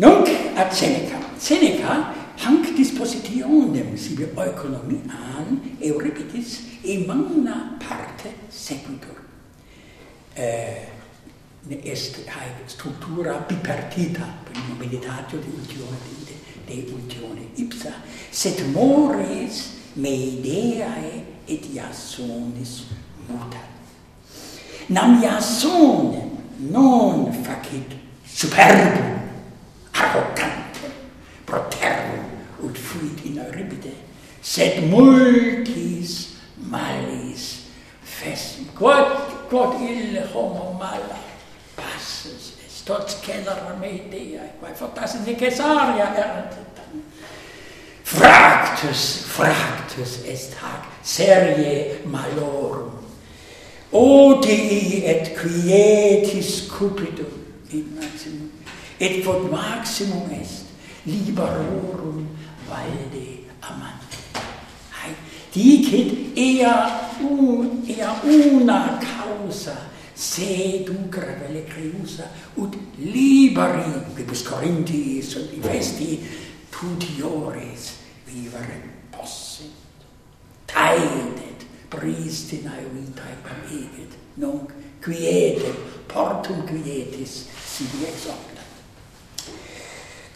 Nunc ad Seneca. Seneca hanc dispositionem sibi oeconomian Euripides e magna parte sequitur. Eh, ne est haec structura bipartita primum meditatio de ultione de, de ultione ipsa set mores me ideae et iasonis mutat nam iason non facit superbum arrogante proterum ut fuit in Euripide, sed multis malis fessim. Quod, quod ille homo mala passus est, tot scelar media, quae fortasis in Caesarea erant etam. Fractus, fractus est hac serie malorum. Odii et quietis cupidum, in maximum et quod maximum est liberorum valde amant. Hai, dicit ea, un, ea una causa se ducra velle creusa ut liberi quibus Corinthi sunt vesti tutiores vivere possit. Taedet pristinae vitae pamegit, nunc quietem, portum quietis, si exopta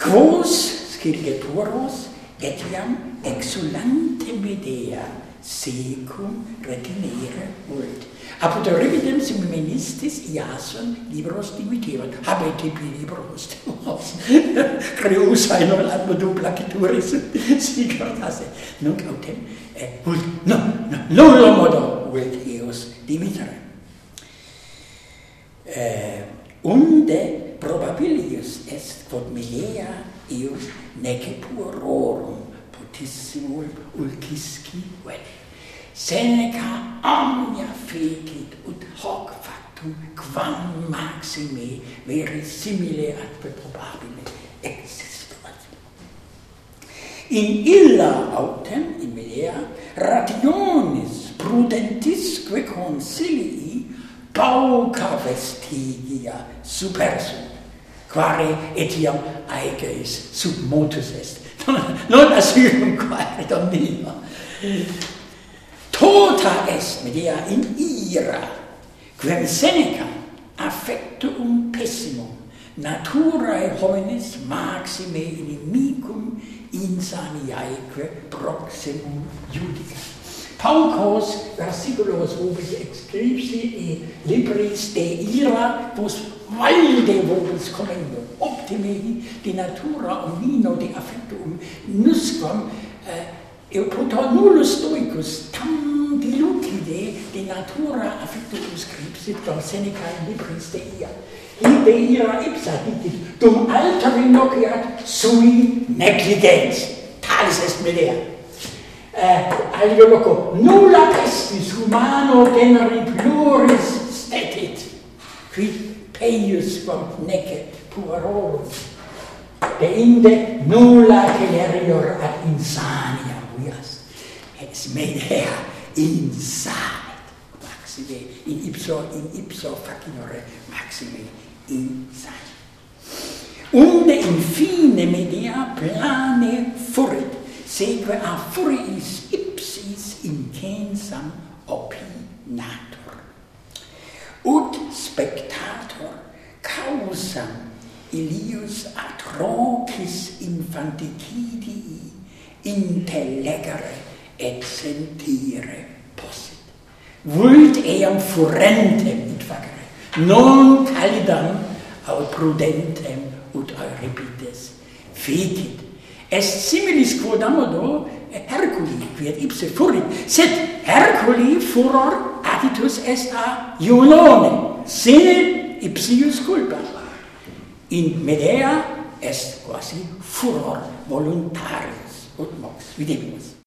quos scripturos etiam exulante Medea secum retinere vult. Apud revidem sim ministis Iason libros dimitivat. Habet tibi libros timos. Creus aenol ad modum placituris sicortasse. Nunc autem eh, vult. No, no, nullo modo vult eos dimitere. Eh, unde probabilius quod milea eus nece puerorum potissimul ulcisci vel. Seneca omnia fecit ut hoc factum quam maxime verisimile atque probabile existuat. In illa autem, in melea, rationis prudentisque consilii pauca vestigia supersum quare etiam aegeis sub motus est. non asylum quare domino. Tota est Medea in ira, quem Seneca affectum pessimum, naturae homines maxime inimicum insaniaeque proximum judica. Paucos versiculos ubi excripsi e libris de ira, vos valde vobis commendo, optime de natura omnino de affectum nusquam eh, puto nullus stoicus tam dilucide de natura affectum scripsit quam Seneca in libris de ia. Inde ira ipsa dicit, dum alter inociat sui negligens. Talis est medea Eh, alio loco, nulla pestis humano generi pluris stetit. Quid peius quam nece puerorum. De inde nulla generior ad insania vias es medea insanit maxime in ipso in ipso facinore maxime insanit. Unde infine media plane furit seque a furiis ipsis incensam opinator ut spectator causam ilius atrocis infanticidii intellegere et sentire possit. Vult eam furentem ut vagare, non calidam aut prudentem ut euripides fecit. Est similis quod amodo Herculi, quid ipse furit, sed Herculi furor gratitus est a Iulone, sine ipsius culpa. In Medea est quasi furor voluntarius, ut mox, videmus.